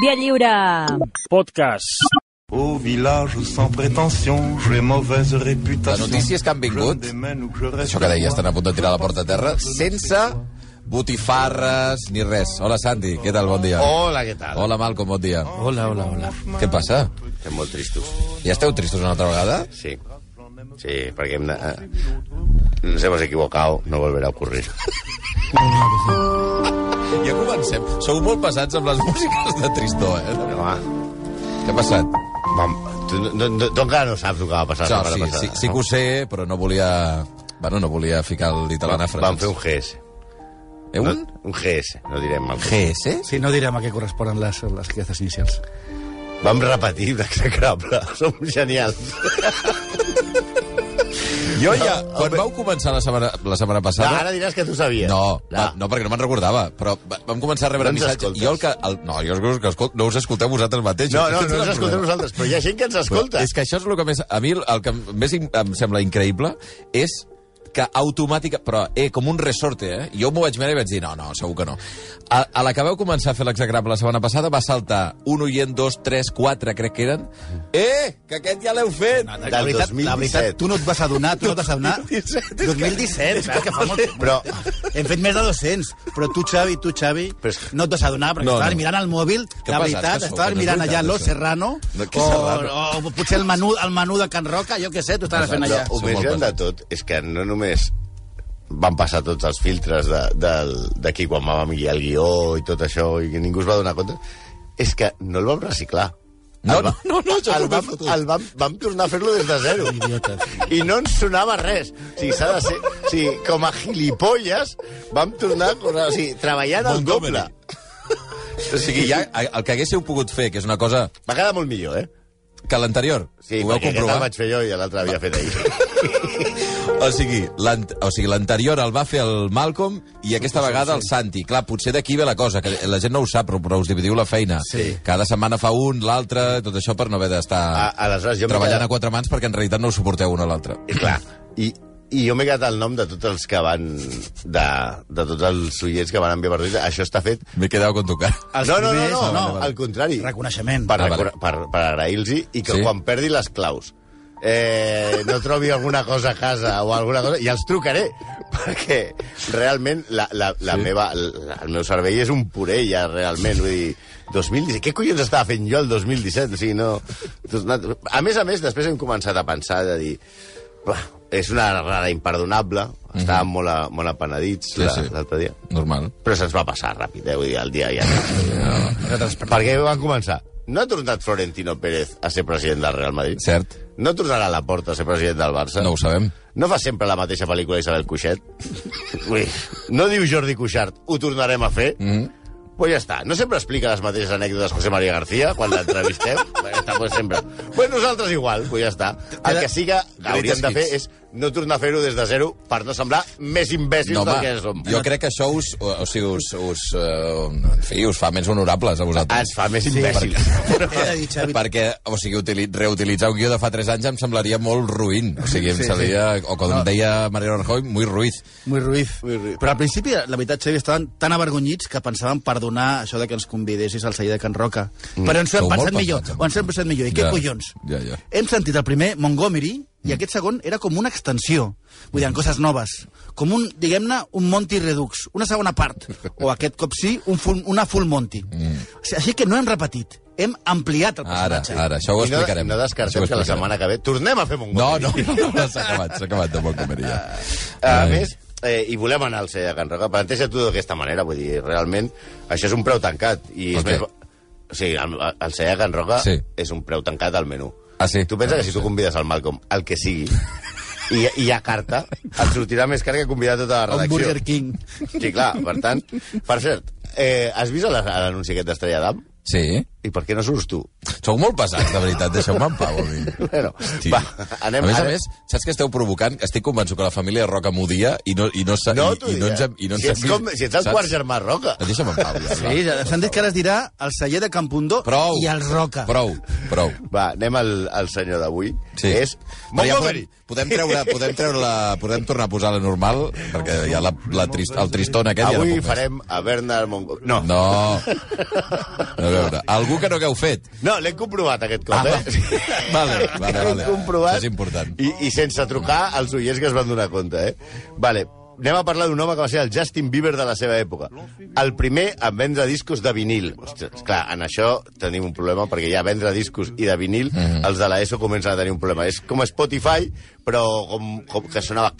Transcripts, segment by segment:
Via Lliure. Podcast. Au village sans prétention, j'ai mauvaise La réputation. notícia és que han vingut, això que deia, estan a punt de tirar la porta a terra, sense botifarres ni res. Hola, Santi, què tal? Bon dia. Hola, què tal? Hola, Malcom, bon dia. Hola, hola, hola. Què passa? Estem molt tristos. Ja esteu tristos una altra vegada? Sí. Sí, perquè hem de... eh, Nos hemos equivocado, no volverá a ocurrir. Ja comencem. Sou molt pesats amb les músiques de tristor, eh? No, va. Què ha passat? Vam, tu, no, no, tu encara no saps el que va passar la sí, setmana sí, passada. sí que ho sé, però no volia... Bueno, no volia ficar el dit a la nafra. Vam fer un GS. Eh, un? No, un GS, no direm mal. GS? Sí, no direm a què corresponen les, les criances inicials. Vam repetir l'execrable. Som genials. Jo ja, quan vau començar la setmana, la setmana No, passada... ara diràs que tu sabies. No, No. va, no, perquè no me'n recordava, però va- vam començar a rebre No missatges. Jo el que... El, no, jo els que escol, no us escolteu vosaltres mateixos. No, no, no el ens escoltem problema. nosaltres, però hi ha gent que ens escolta. És que això és el que més... A mi el que més em sembla increïble és que automàtica... Però, eh, com un resorte, eh? Jo m'ho vaig mirar i vaig dir, no, no, segur que no. A, a la que vau començar a fer l'execrable la setmana passada va saltar un oient, dos, tres, quatre, crec que eren. Eh, que aquest ja l'heu fet! La Del veritat, 2017. la veritat, tu no et vas adonar, tu no et vas adonar. 2017, clar, que fa molt. Però- Hem fet més de 200, però tu, Xavi, tu, Xavi, Però és- no et vas adonar, perquè No, estaves no. mirant el mòbil, Que la veritat, que estaves no mirant allà Lo. Serrano, No, o, Serrano? o, potser el menú, el menú de Can Roca, jo què sé, tu estaves fent allà. Però Som més gran de tot és que no només van passar tots els filtres de- del- d'aquí quan vam guiar el guió i tot això i que ningú es va donar compte, és que no el vam reciclar. No, El va- no, no, no, el vam, el vam, vam tornar a fer-lo des de zero. I no ens sonava res. O sigui, s'ha de ser... O sigui, com a gilipolles, vam tornar... O sigui, treballant al doble. O sigui, ja, el que haguéssiu pogut fer, que és una cosa Va quedar molt millor, eh? Que l'anterior, Sí, ho vau perquè aquest el vaig fer jo i l'altre havia fet ahir. O sigui, o sigui, l'anterior el va fer el Malcolm i aquesta vegada el Santi. Clar, potser d'aquí ve la cosa, que la gent no ho sap, però, però us dividiu la feina. Sí. Cada setmana fa un, l'altre, tot això per no haver d'estar treballant a quatre mans perquè en realitat no ho suporteu un a l'altre. Clar, i, i jo m'he quedat el nom de tots els que van... de, de tots els oients que van enviar per Twitter. Això està fet... M'he quedat con tu cara. No, no, no, no, no, vale. al contrari. Reconeixement. Per, Ah, vale. per, per agrair-los i que Sí? quan perdi les claus eh, no trobi alguna cosa a casa o alguna cosa, ja els trucaré perquè realment la, la, la Sí? meva, la, el meu cervell és un puré ja realment, vull dir 2017, què collons estava fent jo el 2017? O sigui, no... A més a més, després hem començat a pensar de dir "Buah, és una errada imperdonable, estàvem molt, a, molt apenedits Mhm. Sí, la- sí. l'altre dia, Normal. però se'ns va passar ràpid, eh? Vull dir, el dia ja... Per què van començar? No ha tornat Florentino Pérez a ser president del Real Madrid? Cert. No tornarà a la porta a ser president del Barça? No ho sabem. No fa sempre la mateixa pel·lícula Isabel Cuixet? Ui, no diu Jordi Cuixart, ho tornarem a fer? Mm -hmm. Pues ja està. No sempre explica les mateixes anècdotes José María García quan l'entrevistem? Pues ja està, pues sempre. Pues nosaltres igual, pues ja està. El que sí que hauríem de fer és no tornar a fer-ho des de zero per no semblar més imbècils No, del que som. jo crec que això us, o, o sigui, us, us, uh, en fi, us fa més honorables a vosaltres. Ens fa més imbècils. Dir, Xavi, perquè, o sigui, utili reutilitzar un guió de fa 3 anys em semblaria molt ruïn. O sigui, em Sí, semblaria, o com No. deia Mariano Rajoy, muy ruiz. Muy ruiz. Muy ruiz. Però al principi, la veritat, Xavi, estaven tan avergonyits que pensaven perdonar això de que ens convidessis al celler de Can Roca. Però ens ho hem pensat millor. Ho ens hem pensat millor. I què Ja, collons? ja, ja. Hem sentit el primer, Montgomery, i aquest segon era com una extensió. Vull dir, coses noves. Com un, diguem-ne, un Monty Redux. Una segona part. O aquest cop sí, un full, una full Monty. Mm. O sigui, així que no hem repetit. Hem ampliat el Ara, personatge. ara, això ho I no, explicarem. no descartem que la explicarem. setmana que ve tornem a fer No, Montgomery. no, no, no s'ha acabat, s'ha acabat de Montgomery ja. A Ai. més, eh, i volem anar al de Can Roca. Planteja tu d'aquesta manera, vull dir, realment, això és un preu tancat. I és Per més, o sigui, el, el de Can Roca Sí. és un preu tancat al menú. Ah, sí? Tu pensa que si tu convides al Malcolm, el que sigui, i, i hi ha carta, et sortirà més car que convidar tota la Un redacció. Burger King. Sí, clar, per tant... Per cert, eh, has vist la- l'anunci aquest d'Estrella d'Am? Sí? I per què no surts tu? Sou molt pesats, de veritat, deixeu-me en pau. a. Bueno, Hosti. va, anem... a més a ara- més, saps que esteu provocant? Estic convençut que la família Roca m'odia i no, i no, sa- No, i, i no ens, i no ens si, ets hem com, si ets el saps? quart germà Roca. Deixa'm en pau, ja. Sí, ja s'han dit que ara es dirà el celler de Campundó Prou. i els Roca. Prou, prou. Va, anem al, al senyor d'avui. Sí. És Però ja podem, podem, treure, podem, treure la, podem tornar a posar la normal, perquè ja la, la trist, el tristón aquest ja no Avui puc més. farem a Bernard Montgomery. No. No. no. veure. Algú que no hagueu fet. No, l'hem comprovat aquest cop, Ah, eh? vale, vale, vale. comprovat. Això és important. I, I sense trucar als oients que es van donar compte, eh? Vale, anem a parlar d'un home que va ser el Justin Bieber de la seva època. El primer en vendre discos de vinil. Ostres, clar, en això tenim un problema, perquè ja vendre discos i de vinil, Mhm. els de l'ESO comencen a tenir un problema. És com Spotify, però com, com que sonava...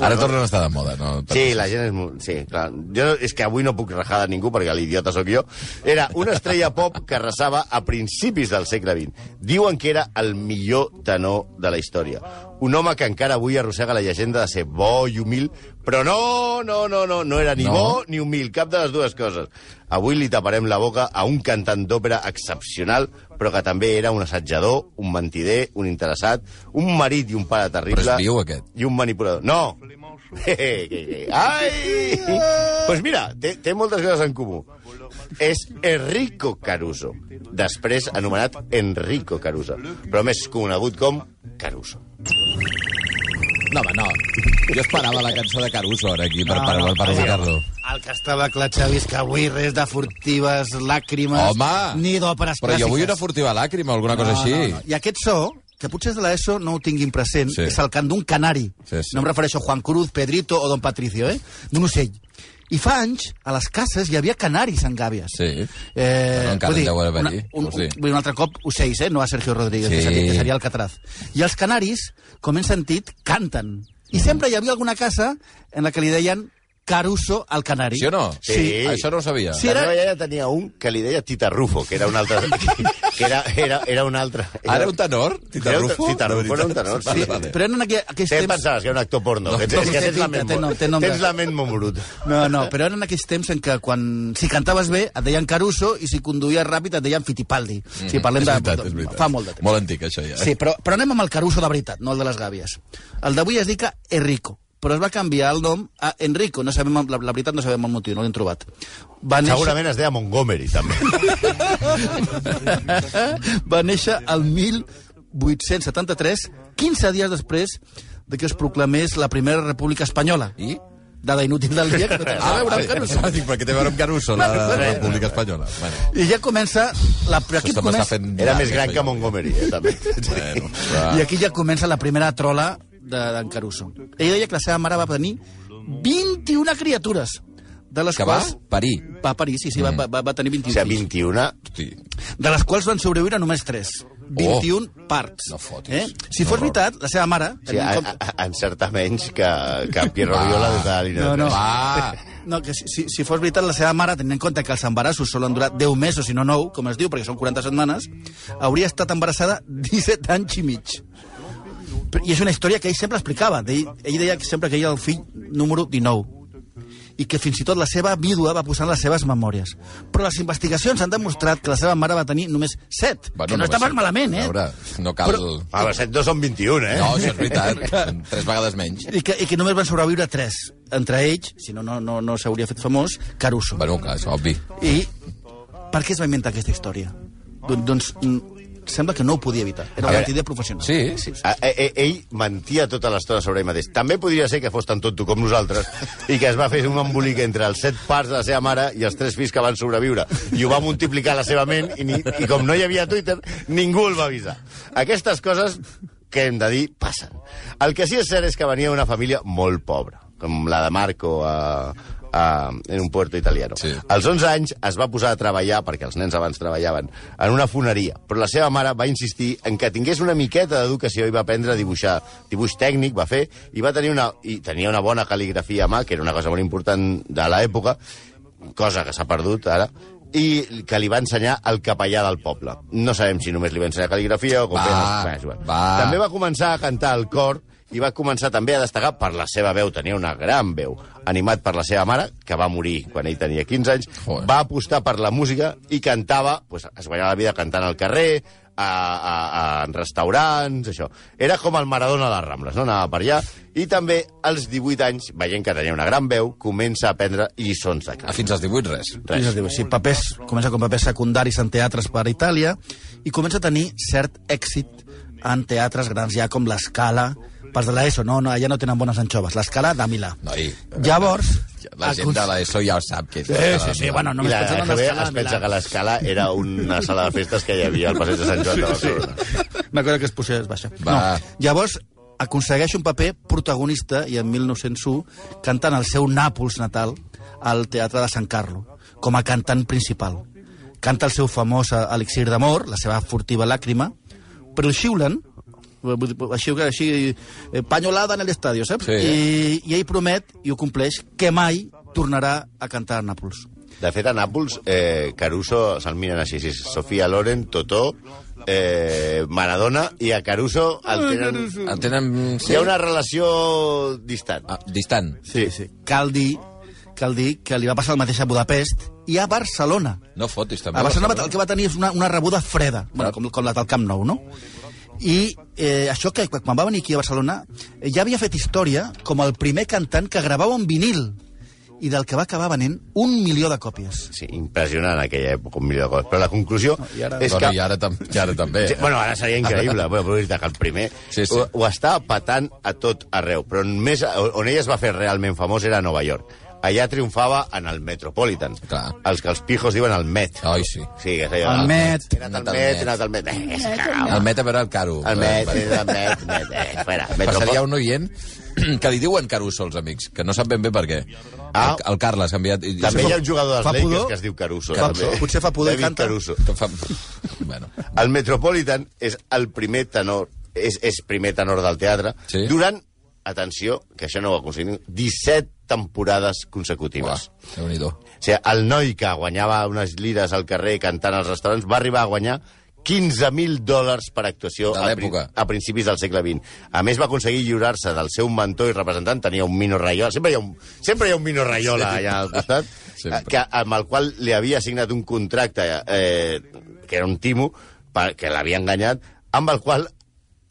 Ara tornen a estar de moda, no? Sí, la gent és... Sí, clar. Jo és que avui no puc rajar de ningú perquè l'idiota sóc jo. Era una estrella pop que arrasava a principis del segle XX. Diuen que era el millor tenor de la història. Un home que encara avui arrossega la llegenda de ser bo i humil, però no, no, no, no, no era ni No. bo ni humil, cap de les dues coses. Avui li taparem la boca a un cantant d'òpera excepcional, però que també era un assetjador, un mentider, un interessat, un marit i un pare terrible. Però és viu, aquest? I un manipulador. No! Ai! Doncs pues mira, té, té moltes coses en comú. És Enrico Caruso, després anomenat Enrico Caruso, però més conegut com Caruso. No, home, no. Jo esperava la cançó de Caruso ara aquí per, per, per, per ubicar-lo. El que estava clar, Xavi, és que avui res de furtives làcrimes Home! ni d'òperes Però jo vull una clàssiques. furtiva làcrima o alguna cosa així. No, no. I aquest so, que potser és de l'ESO, no ho tinguin present, Sí. és el cant d'un canari. Sí, sí. No em refereixo a Juan Cruz, Pedrito o Don Patricio, eh? D'un ocell. I fa anys, a les cases hi havia canaris en gàbies. Sí. Eh, Bueno, encara dir, deu haver allí, un, sí? un, un altre cop ocells, eh? no a Sergio Rodríguez, Sí. que, seria, que seria Alcatraz. I els canaris, com hem sentit, canten. I sempre hi havia alguna casa en la que li deien Caruso al canari. Sí o no? Sí. Això no ho sabia. Sí, la era- meva iaia tenia un que li deia Tita Rufo, que era un altre... que era, era, era un altre... Ara un tenor? Tita Era Rufo? Tita De Rufo era un tenor, sí. Vale, vale. Però eren aqu aquells Què temps... pensaves, que era un actor porno? No, que tens, no, que tens la ment té té de- tens la ment molt brut. No, no, però eren aquells temps en què quan, si cantaves bé et deien Caruso i si conduïes ràpid et deien Fittipaldi. Mm Si parlem és de... veritat, és veritat. Fa molt de temps. Molt antic, això, ja. Sí, però, però anem amb el Caruso de veritat, no el de les gàbies. El d'avui es dica Enrico, però es va canviar el nom a Enrico. No sabem, la, la veritat no sabem el motiu, no l'hem trobat. Va néixer, Segurament es deia Montgomery, també. va néixer el 1873, 15 dies després de que es proclamés la primera república espanyola. I? Dada inútil del dia, que no té res a veure amb Caruso. Ah, dic, perquè té a veure amb Caruso, la República Espanyola. Bueno, I ja comença... La, però aquí comença, fent... Era més gran que. Montgomery, eh, també. Bueno. I aquí ja comença la primera trola d'en de, Caruso. Ell deia que la seva mare va tenir 21 criatures, de les Que va quals... parir. Va parir, sí, sí, va, va, va tenir O 21 sigui, fills. 21... Hosti. De les quals van sobreviure només 3. 21 parts. No fotis. Eh? Si fos veritat, la seva mare... Sí, en a, compte- a, encerta menys que, que Pierre Va. Oriola de la línia No, no. Va! No, que si, si, si fos veritat, la seva mare, tenint en compte que els embarassos solen durar 10 mesos, si no 9, com es diu, perquè són 40 setmanes, hauria estat embarassada 17 anys i mig. I és una història que ell sempre explicava. Ell, ell deia que sempre que ell era el fill número 19 i que fins i tot la seva vídua va posar en les seves memòries. Però les investigacions han demostrat que la seva mare va tenir només 7, que no està va pas ser- malament, eh? A veure, no cal... Però- Ah, però 7 2 són 21, eh? No, això és veritat. Són Tres vegades menys. I que, I que només van sobreviure 3. Entre ells, si no, no, no, no s'hauria fet famós, Caruso. Bueno, clar, és obvi. I per què es va inventar aquesta història? Don, doncs mm, sembla que no ho podia evitar. Era un mentider professional. Sí, sí. A, e, ell mentia tota l'estona sobre ell mateix. També podria ser que fos tan tonto com nosaltres i que es va fer un embolic entre els set parts de la seva mare i els tres fills que van sobreviure. I ho va multiplicar a la seva ment i, ni, i com no hi havia Twitter, ningú el va avisar. Aquestes coses que hem de dir passen. El que sí és cert és que venia d'una família molt pobra, com la de Marco a, a, en un puerto italiano. Sí. Als 11 anys es va posar a treballar, perquè els nens abans treballaven, en una foneria. Però la seva mare va insistir en que tingués una miqueta d'educació i va aprendre a dibuixar. Dibuix tècnic va fer i va tenir una, i tenia una bona cal·ligrafia a mà, que era una cosa molt important de l'època, cosa que s'ha perdut ara, i que li va ensenyar el capellà del poble. No sabem si només li va ensenyar cal·ligrafia o com Va, va. També va començar a cantar al cor i va començar també a destacar per la seva veu, tenia una gran veu, animat per la seva mare, que va morir quan ell tenia 15 anys, Joder. va apostar per la música i cantava, pues, es guanyava la vida cantant al carrer, a, a, a, en restaurants, això. Era com el Maradona de les Rambles, no? Anava per allà. I també, als 18 anys, veient que tenia una gran veu, comença a aprendre lliçons de Ah, cant. fins als 18, res. Res. És a dir, sí, papers, comença com papers secundaris en teatres per Itàlia i comença a tenir cert èxit en teatres grans, ja com l'Escala, pels de l'ESO, no, no, allà no tenen bones anxoves, l'Escala de Milà. Noi, Llavors, La gent de l'ESO ja ho sap que és. Sí, sí, sí, bueno, I només la pensant en GB l'escala es de pensa Milà. que l'escala era una sala de festes que hi havia al passeig de Sant Joan de Barcelona. Una cosa que es posés baixa. Va. No. Llavors, aconsegueix un paper protagonista i en 1901 cantant el seu Nàpols natal al Teatre de Sant Carlo, com a cantant principal. Canta el seu famós Elixir d'amor, la seva furtiva làcrima, però el xiulen, així, així eh, panyolada en l'estadi, saps? Sí. I, I ell promet, i ho compleix, que mai tornarà a cantar a Nàpols. De fet, a Nàpols, eh, Caruso se'l miren així, sí, Sofia Loren, Totó, eh, Maradona, i a Caruso el tenen... En tenen... Hi ha una relació distant. Ah, distant. Sí, sí. Cal dir, cal dir que li va passar el mateix a Budapest i a Barcelona. No fotis, també. A Barcelona el que va tenir és una, una rebuda freda, bueno, com, com la del Camp Nou, no? I eh, això que quan va venir aquí a Barcelona eh, ja havia fet història com el primer cantant que gravava un vinil i del que va acabar venent un milió de còpies. Sí, impressionant en aquella època, un milió de coses. Però la conclusió i ara- és Bueno, que... i ara, tam i ara també. Sí, bueno, ara seria increïble, bueno, però dir que el primer Sí, sí. Ho, ho està patant a tot arreu, però on més, on ella es va fer realment famós era a Nova York. Allà triomfava en el Metropolitan. Clar. Els que els pijos diuen el Met. Ai, sí. Sí, que és allò... El Met. He anat al Met, he anat al Met. Eh, és cagau. El Met a veure el Caro. El Met, he anat al Met, Met, eh, espera. Passaria un oient que li diuen Caruso als amics, que no sap ben bé per què. Ah. El, el Carles ha enviat... i- També hi ha un jugador dels Lakers pudor? que es diu Caruso. Fa- també. potser fa pudor i canta. Caruso. Que fa... bueno. El Metropolitan és el primer tenor, és, és primer tenor del teatre, Sí. durant, atenció, que això no ho aconseguim, 17 temporades Uah, consecutives. Déu-n'hi-do. O sigui, el noi que guanyava unes lires al carrer cantant als restaurants va arribar a guanyar 15.000 dòlars per actuació a, a principis del segle XX. A més, va aconseguir lliurar-se del seu mentor i representant, tenia un Mino Raiola. Sempre hi ha un, sempre hi ha un Mino Raiola Sí. allà al costat, Sempre. eh, que, amb el qual li havia signat un contracte, eh, que era un timo, per, que l'havia enganyat, amb el qual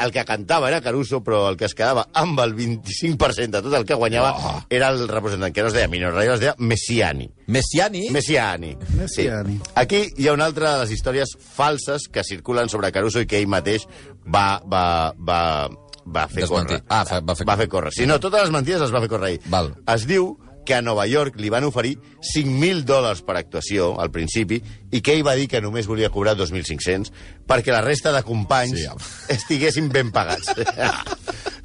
el que cantava era Caruso, però el que es quedava amb el 25% de tot el que guanyava Oh. era el representant, que no es deia Mino Raiola, es deia Messiani. Messiani? Messiani. Messiani. Sí. Aquí hi ha una altra de les històries falses que circulen sobre Caruso i que ell mateix va, va, va, va fer Desmentir. córrer. Ah, fa- va fer va fer córrer. Si no, totes les mentides les va fer córrer ell. Val. Es diu que a Nova York li van oferir 5.000 dòlars per actuació al principi i que ell va dir que només volia cobrar 2.500 perquè la resta de companys Sí, home. estiguessin ben pagats.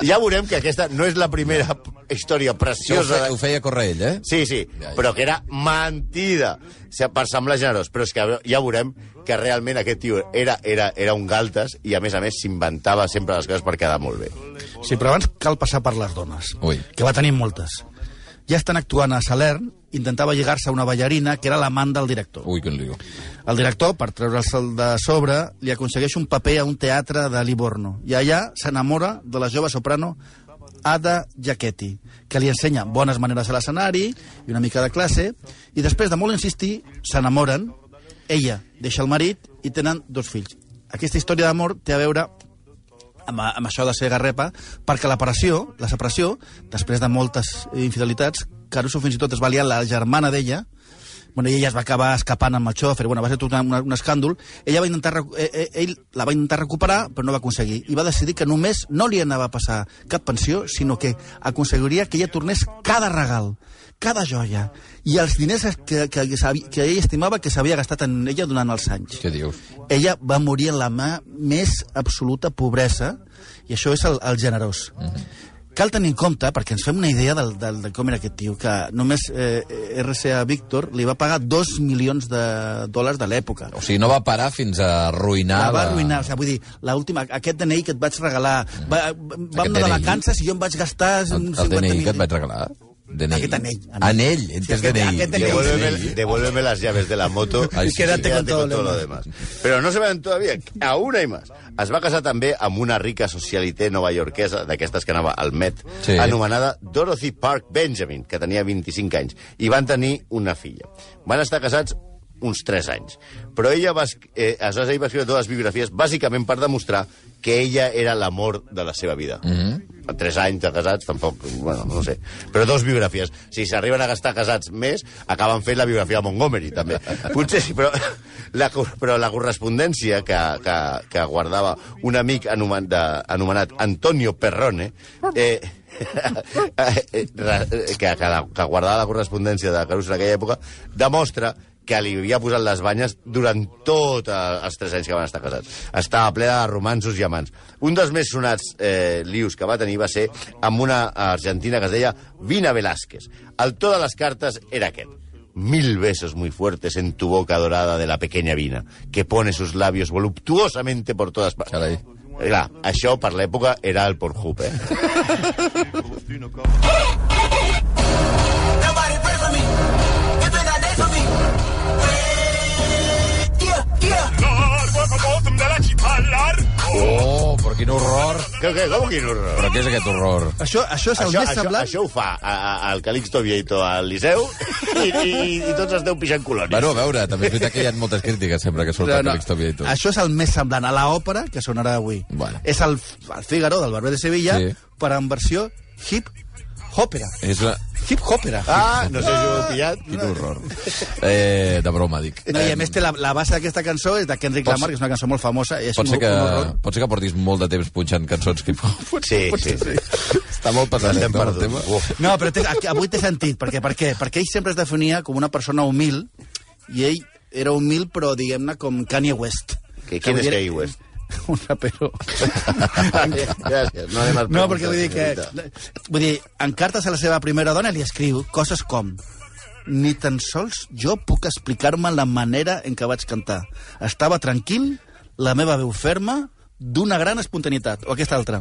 ja veurem que aquesta no és la primera història Això ho, preciosa ho feia córrer ell, eh? Sí, sí, Ja, ja. però que era mentida, per semblar generós. Però és que ja veurem que realment aquest tio era, era, era un galtes i, a més a més, s'inventava sempre les coses per quedar molt bé. Sí, però abans cal passar per les dones, Ui. que va tenir moltes. Ja estan actuant a Salern, intentava lligar-se a una ballarina que era l'amant del director. Ui, quin lío. El director, per treure'l de sobre, li aconsegueix un paper a un teatre de Livorno. I allà s'enamora de la jove soprano Ada Giacchetti, que li ensenya bones maneres a l'escenari i una mica de classe, i després de molt insistir, s'enamoren, ella deixa el marit i tenen dos fills. Aquesta història d'amor té a veure amb, amb això de ser garrepa, perquè la separació, la separació, després de moltes infidelitats, Caruso fins i tot es va liar la germana d'ella, bueno, ella es va acabar escapant amb el xòfer, bueno, va ser tot una, un escàndol, ella va intentar, eh, eh, ell la va intentar recuperar, però no va aconseguir, i va decidir que només no li anava a passar cap pensió, sinó que aconseguiria que ella tornés cada regal, cada joia, i els diners que, que, que, ell estimava que s'havia gastat en ella durant els anys Què dius? ella va morir en la mà més absoluta pobresa, i això és el, el generós. Cal tenir en compte, perquè ens fem una idea del, del, de com era aquest tio, que només eh, RCA Víctor li va pagar dos milions de dòlars de l'època. O sigui, no va parar fins a arruïnar... La va arruïnar, o sigui, vull dir, l'última, aquest DNI que et vaig regalar, va, vam anar de vacances i jo em vaig gastar El, el 50.000. DNI que et vaig regalar? DNI. Aquest anell, anell. Anell, entes Sí, aquest DNI. Dios Devuélveme, devuélveme las llaves de la moto Ay, y sí, quédate con todo lo lo demás. Pero no se vean todavía, aún hay más. Es va casar també amb una rica socialité novaiorquesa, d'aquestes que anava al Met, Sí. anomenada Dorothy Park Benjamin, que tenia 25 anys, i van tenir una filla. Van estar casats uns 3 anys. Però ella va, eh, aleshores ell va escriure totes les biografies bàsicament per demostrar que ella era l'amor de la seva vida. Mm -hmm. Tres anys de casats, tampoc, bueno, no sé. Però dos biografies. Si s'arriben a gastar casats més, acaben fent la biografia de Montgomery, també. Potser sí, però la, però la correspondència que, que, que guardava un amic anomen, de, anomenat Antonio Perrone, eh, eh, que, que, la, que guardava la correspondència de Caruso en aquella època, demostra que li havia posat les banyes durant tots els tres anys que van estar casats. Estava ple de romansos i amants. Un dels més sonats eh, lius que va tenir va ser amb una argentina que es deia Vina Velázquez. El to de les cartes era aquest. Mil besos muy fuertes en tu boca dorada de la pequeña Vina, que pone sus labios voluptuosamente por todas partes. Clar, això per l'època era el Pornhub, eh? Nobody pray for me. It's been a day for me. Però quin horror. Que, que, com quin horror? Però què és aquest horror? Això, això és el Això, més això, semblant... això ho fa al Calixto Vieito al Liceu i, i, i tots esteu pixant colònies. Bueno, a veure, també és veritat que hi ha moltes crítiques sempre que surt el Calixto Vieito. Això és el més semblant a l'òpera que sonarà avui. Bueno. És el, el Fígaro del Barber de Sevilla, Sí. però en versió hip-hòpera. És la... Hip-hòpera. Ah, no sé si ho heu pillat. Quin horror. Eh, de broma, dic. No, I a més té la, la base d'aquesta cançó és de Kendrick Lamar, que és una cançó molt famosa. I és Pot un, ser, que, un horror. pot ser que portis molt de temps punxant cançons hip hop. Sí, sí, sí. Està molt pesat, Estem no, el perduts. tema. Uf. No, però té, avui té sentit. Perquè, per què? Perquè ell sempre es definia com una persona humil i ell era humil, però diguem-ne com Kanye West. Que, quin és Kanye West? Un rapero. Gràcies. No, anem No, perquè vull dir que... Vull dir, en cartes a la seva primera dona li escriu coses com ni tan sols jo puc explicar-me la manera en què vaig cantar. Estava tranquil, la meva veu ferma, d'una gran espontaneïtat. O aquesta altra.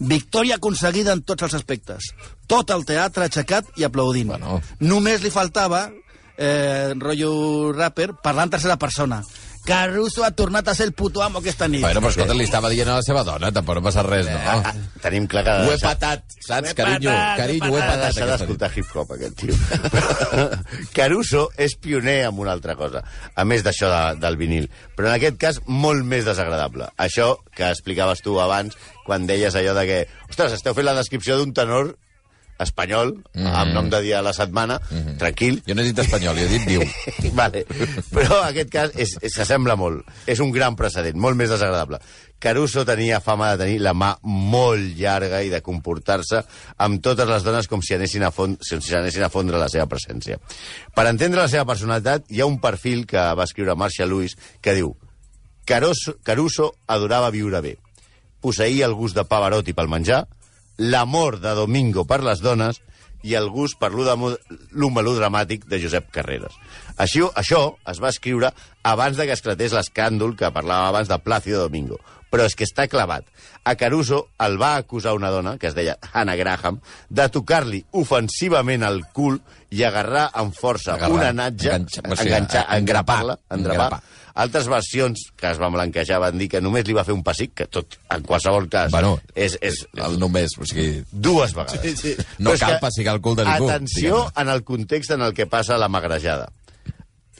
Victòria aconseguida en tots els aspectes. Tot el teatre aixecat i aplaudint. Bueno. Només li faltava, eh, rotllo rapper, parlar en tercera persona. Caruso ha tornat a ser el puto amo aquesta nit. Bueno, però escolta, li estava dient a la seva dona, tampoc no passa res, no? Ah, tenim clar que... Ho he patat, saps, carinyo? Carinyo, ho he patat. nit. d'escoltar hip-hop, aquest tio. Caruso és pioner en una altra cosa, a més d'això de, del vinil, però en aquest cas molt més desagradable. Això que explicaves tu abans, quan deies allò de que, ostres, esteu fent la descripció d'un tenor espanyol, mm -hmm. amb nom de dia a la setmana, mm -hmm. tranquil, Jo no he dit espanyol, jo he dit diu. vale. Però aquest cas s'assembla molt. És un gran precedent, molt més desagradable. Caruso tenia fama de tenir la mà molt llarga i de comportar-se amb totes les dones com si anessin a, fond, si anessin a fondre la seva presència. Per entendre la seva personalitat, hi ha un perfil que va escriure Marshall Lewis que diu Caruso, Caruso adorava viure bé. Posseïa el gust de Pavarotti pel menjar, l'amor de Domingo per les dones i el gust per lo melodramàtic de Josep Carreras. Així, això es va escriure abans de que esclatés l'escàndol que parlava abans de Plácido Domingo. Però és que està clavat. A Caruso el va acusar una dona, que es deia Hannah Graham, de tocar-li ofensivament el cul i agarrar amb força Agarrar, una natja, enganxar, o sigui, enganxar, engrapar, engrapar-la, engrapar. engrapar. Altres versions que es van blanquejar van dir que només li va fer un pessic, que tot, en qualsevol cas, Bueno, és, és, El només, o sigui... dues vegades. Sí, sí. No Però és cal que, pessigar el cul de ningú, Atenció en el context en el que passa la magrejada.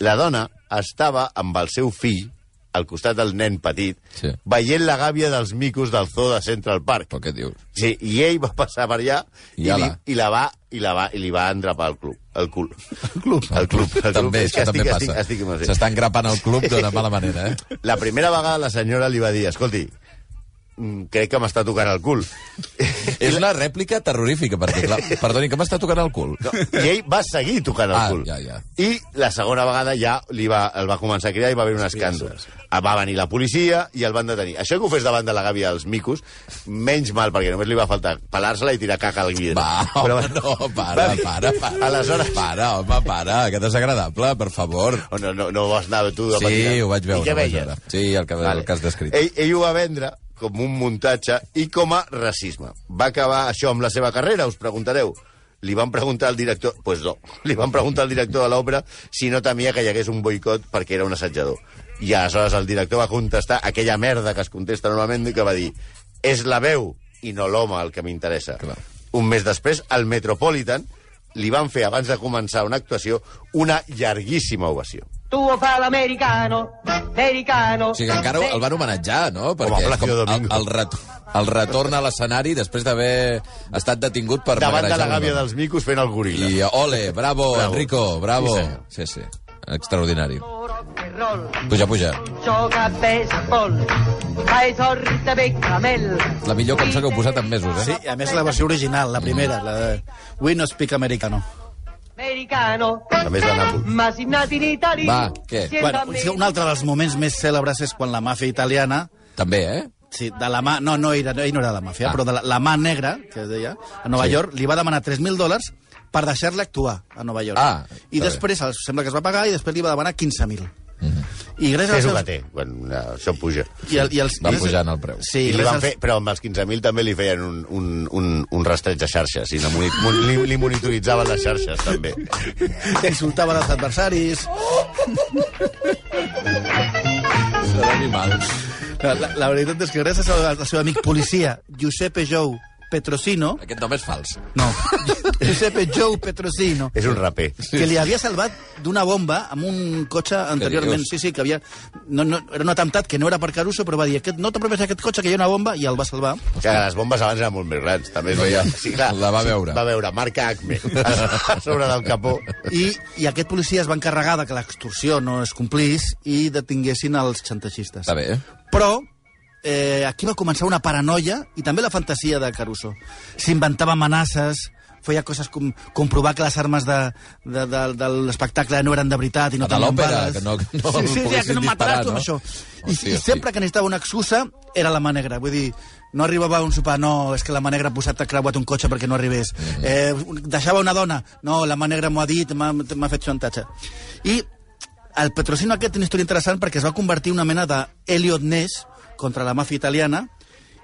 La dona estava amb el seu fill al costat del nen petit, Sí. veient la gàbia dels micos del zoo de Central Park. Però què dius? Sí, i ell va passar per allà i, I li, i, la va, i, la va, i li va endrapar el club. El cul. El club. El club. El club. També, És que també estic, passa. S'està engrapant el club d'una mala manera, eh? la primera vegada la senyora li va dir, escolti, crec que m'està tocant el cul. És una rèplica terrorífica, perquè, clar, perdoni, que m'està tocant el cul? No, I ell va seguir tocant el Ah, cul. ja, ja. I la segona vegada ja li va, el va començar a cridar i va haver un escàndol. Va venir la policia i el van detenir. Això que ho fes davant de la gàbia dels micos, menys mal, perquè només li va faltar pelar-se-la i tirar caca al vidre. Va, home, no, para, va para, para. Aleshores... Para, home, para, que desagradable, per favor. Oh, no, no, no vas anar tu de Sí, ho vaig veure. I què veies? Sí, el que, el que has descrit. Ell, ell ho va vendre com un muntatge i com a racisme. Va acabar això amb la seva carrera, us preguntareu. Li van preguntar al director... Pues no. Li van preguntar al director de l'òpera si no temia que hi hagués un boicot perquè era un assetjador. I aleshores el director va contestar aquella merda que es contesta normalment i que va dir és la veu i no l'home el que m'interessa. Un mes després, al Metropolitan li van fer, abans de començar una actuació, una llarguíssima ovació. Tuo fa l'americano, americano. O sigui que encara el van homenatjar, no? Perquè Plácido com el, el, ret, el retorn a l'escenari després d'haver estat detingut per Davant de la gàbia dels micos fent el goril·la. I ole, bravo, Bravo. Enrico, bravo. Sí. Sí, sí. extraordinari. Puja, puja. La millor cançó que heu posat en mesos, eh? Sí, a més la versió original, la primera, la de We No Speak Americano. Americano, A més de Nàpols. ma si nati in Italia. Va, què? Bueno, sí, un altre dels moments més cèlebres és quan la màfia italiana També, eh? Sí, de la mà... No, no era, ell no era de la màfia, Ah. però de la, la mà negra, que es deia, a Nova Sí. York, li va demanar 3.000 dòlars per deixar-la actuar a Nova York. Ah, I després, el, sembla que es va pagar, i després li va demanar 15.000. Mm. -hmm. I gràcies És als el que té. Bueno, això puja. I, el, i els, Va pujant el preu. Sí, I li van fer, però amb els 15.000 també li feien un, un, un, un rastreig de xarxes i li, li, li monitoritzaven les xarxes, també. insultaven els adversaris. Serà animal. La, la, la veritat és que gràcies al, al seu amic policia, Giuseppe Jou Petrosino... Aquest nom és fals. No, Giuseppe Jou Petrosino, És un raper. que li havia salvat d'una bomba amb un cotxe anteriorment. Sí, sí, que havia... No, no, era un atemptat que no era per Caruso, però va dir, aquest, no t'apropes a aquest cotxe, que hi ha una bomba, i el va salvar. Que les bombes abans eren molt més grans. També es No, veia... Sí, clar, La va veure. Va veure, marca Acme, a sobre del capó. I, I aquest policia es va encarregar de que l'extorsió no es complís i detinguessin els xantagistes. Està bé, eh? Però eh, aquí va començar una paranoia i també la fantasia de Caruso. S'inventava amenaces, feia coses com comprovar que les armes de, de, de, de l'espectacle no eren de veritat i no tenien bales. que no- que no sí, sí, sí, que no mataràs no? això. I, Hosti, I sempre que necessitava una excusa era la mà negra. Vull dir, no arribava a un sopar, no, és que la mà negra ha posat ha creuat un cotxe perquè no arribés. Mhm. Eh, deixava una dona, no, la mà negra m'ho ha dit, m'ha fet xantatge. I el Petrosino aquest té una història interessant perquè es va convertir en una mena de Elliot Ness contra la màfia italiana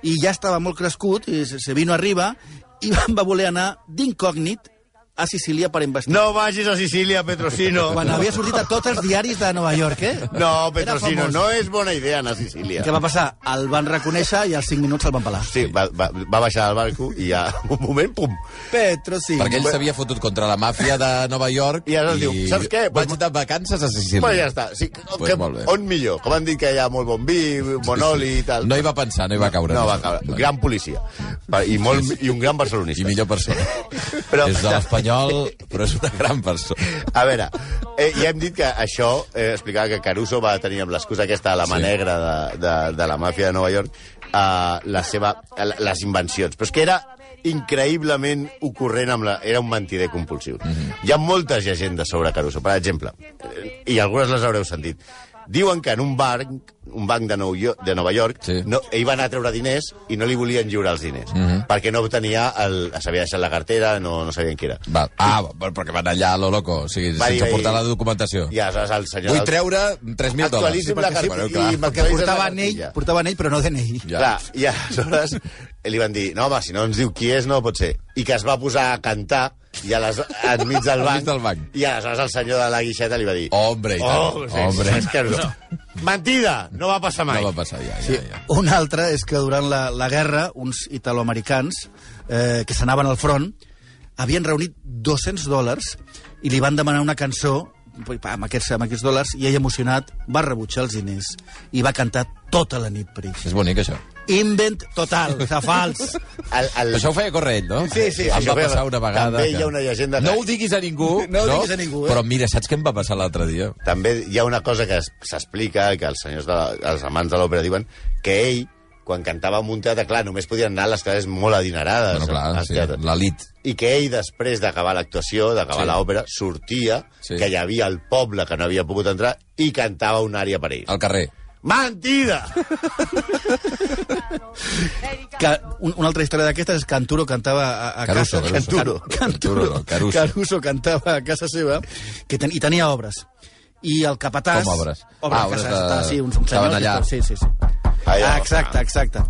i ja estava molt crescut i se vino arriba i va voler anar d'incògnit a Sicília per investigar. No vagis a Sicília, Petrosino. Quan havia sortit a tots els diaris de Nova York, eh? No, Petrosino, no és bona idea anar a Sicília. Què va passar? El van reconèixer i als 5 minuts el van pelar. Sí, va, va, va baixar del barco i ja, un moment, pum. Petrosino. Perquè ell s'havia fotut contra la màfia de Nova York I ara es diu, saps què? Vaig Pues- de vacances a Sicília. Pues ja està. Sí, Pues que, on millor? Com han dit que hi ha molt bon vi, bon oli i tal. No hi va pensar, no hi va caure. No en va caure. No. Gran policia. I, molt, I un gran barcelonista. I millor persona. Però- És de l'Espanyol, però és una gran persona. A veure, eh, ja hem dit que això, eh, explicava que Caruso va tenir amb l'excusa aquesta de la mà Sí. negra de, de, de la màfia de Nova York eh, la seva, les invencions. Però és que era increïblement ocorrent amb la... Era un mentider compulsiu. Mm -hmm. Hi ha moltes llegendes sobre Caruso. Per exemple, eh, i algunes les haureu sentit, diuen que en un banc, un banc de, Nou York, de Nova York, Sí. no, ell va anar a treure diners i no li volien lliurar els diners, mm -hmm. perquè no tenia el... s'havia deixat la cartera, no, no sabien què era. Va. Ah, però perquè van allà a lo loco, o sigui, Va dir- sense portar la documentació. I aleshores el senyor... Vull treure 3.000 dòlars. Actualitzi'm la cartera. Bueno, i clar. Perquè portava anell, portava anell, però no DNI. Ja. Clar, i aleshores li van dir, no, home, si no ens diu qui és, no pot ser. I que es va posar a cantar i a les, enmig del banc. Del banc. I aleshores el senyor de la guixeta li va dir... Hombre, i tant. Oh, sí, Hombre. és que no. Mentida, no va passar mai. No va passar, ja, ja, Sí. ja. Un altre és que durant la, la guerra, uns italoamericans eh, que s'anaven al front havien reunit 200 dòlars i li van demanar una cançó amb aquests, amb aquests dòlars i ell emocionat va rebutjar els diners i va cantar tota la nit per ells. És bonic, això. Invent total, de fals. El, el... Això ho feia corre ell, no? Sí, sí, Em va passar una vegada... també que... hi ha una llegenda que- No ho diguis a ningú, No ho diguis a ningú, eh? Però mira, saps què em va passar l'altre dia? També hi ha una cosa que es- s'explica, que els senyors, de, la- els amants de l'òpera diuen, que ell, quan cantava en un teatre, clar, només podien anar a les classes molt adinerades. Bueno, clar, sí, l'elit. I que ell, després d'acabar l'actuació, d'acabar Sí. l'òpera, sortia, Sí. que hi havia el poble que no havia pogut entrar, i cantava una àrea per ells. Al carrer. Mentida! Que un, una altra història d'aquestes és que Canturo cantava a, a Caruso, casa... Caruso. Canturo. Canturo, Canturo, no, Caruso. Caruso cantava a casa seva que ten, i tenia obres. I el capatàs... Com obres? Obres, Ah, obres de- de... sí, uns, uns estaven senyors. allà. Sí, sí, sí. Allà, ah, exacte, exacte.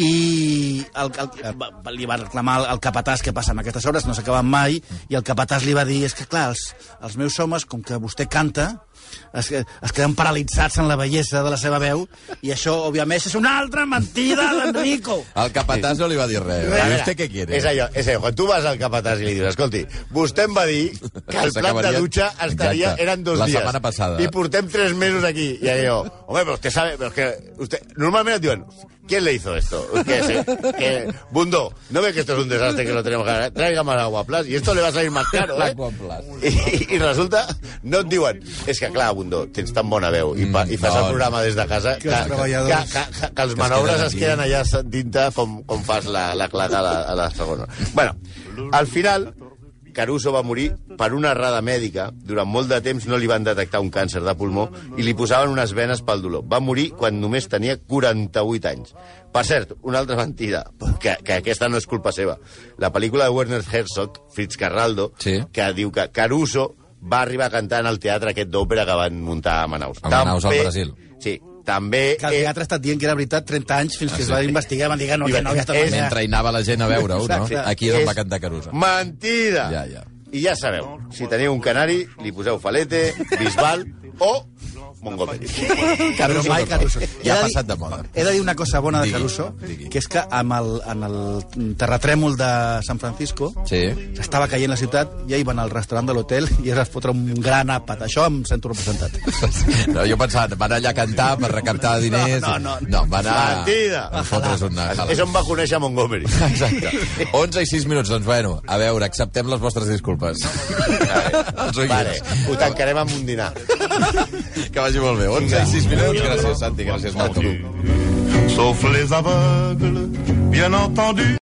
I el, el, va- li va reclamar al capatàs què passa amb aquestes obres, no s'acaben mai, i el capatàs li va dir, és que clar, els, els meus homes, com que vostè canta, es, es queden paralitzats en la bellesa de la seva veu, i això, òbviament, és una altra mentida d'Enrico. El capatàs no li va dir res. ¿Y usted què quiere? És allò, és allò, quan tu vas al capatàs i li dius, escolti, vostè em va dir que el plat de dutxa estaria, Exacte. eren dos La dies. setmana passada. I portem tres mesos aquí. I allò, home, però usted sabe, però que usted, normalment et diuen, ¿quién le hizo esto? Que, se- que- Bundo, ¿no ve que esto es un desastre que lo tenemos que hacer? Traiga más agua plus y esto le va a salir más caro, eh? I, I resulta, no et diuen, és que clar, Bundó, tens tan bona veu i, pa, i fas no. el programa des de casa que, que, que, treballadors- que, que, que els es manobres es queden allà sentint-te com, com fas la, la claca a la, a la segona. Bueno, al final, Caruso va morir per una errada mèdica. Durant molt de temps no li van detectar un càncer de pulmó i li posaven unes venes pel dolor. Va morir quan només tenia 48 anys. Per cert, una altra mentida, que, que aquesta no és culpa seva. La pel·lícula de Werner Herzog, Fitzcarraldo, Sí. que diu que Caruso va arribar a cantar en el teatre aquest d'òpera que van muntar a Manaus. A Manaus, al Brasil. També... Que el teatre ha estat dient que era veritat 30 anys fins que Ah, es sí. va investigar i van dir que no, I que no havia estat és- mai. Mentre hi anava la gent a veure-ho, no? Aquí és on va cantar Caruso. Mentida! Ja, ja. I ja sabeu, si teniu un canari, li poseu Falete, Bisbal o Montgomery. Però mai Caruso. Ja He ha passat de moda. He de dir una cosa bona de Digui, Caruso, digui. que és que amb el, en el terratrèmol de San Francisco Sí. s'estava caient la ciutat, ja iven al restaurant de l'hotel i es fotre un gran àpat. Això em sento representat. No, jo pensava, van allà a cantar per recaptar diners... No, no, no. no va anar... Mentida! A fotre's una jala. És on va conèixer Montgomery. Exacte. 11 i 6 minuts, doncs bueno, a veure, acceptem les vostres disculpes. Vale, ho tancarem amb un dinar. Que vagi molt bé. 11 i 6 minuts, gràcies, Santi, gràcies. Sauf les aveugles, bien entendu.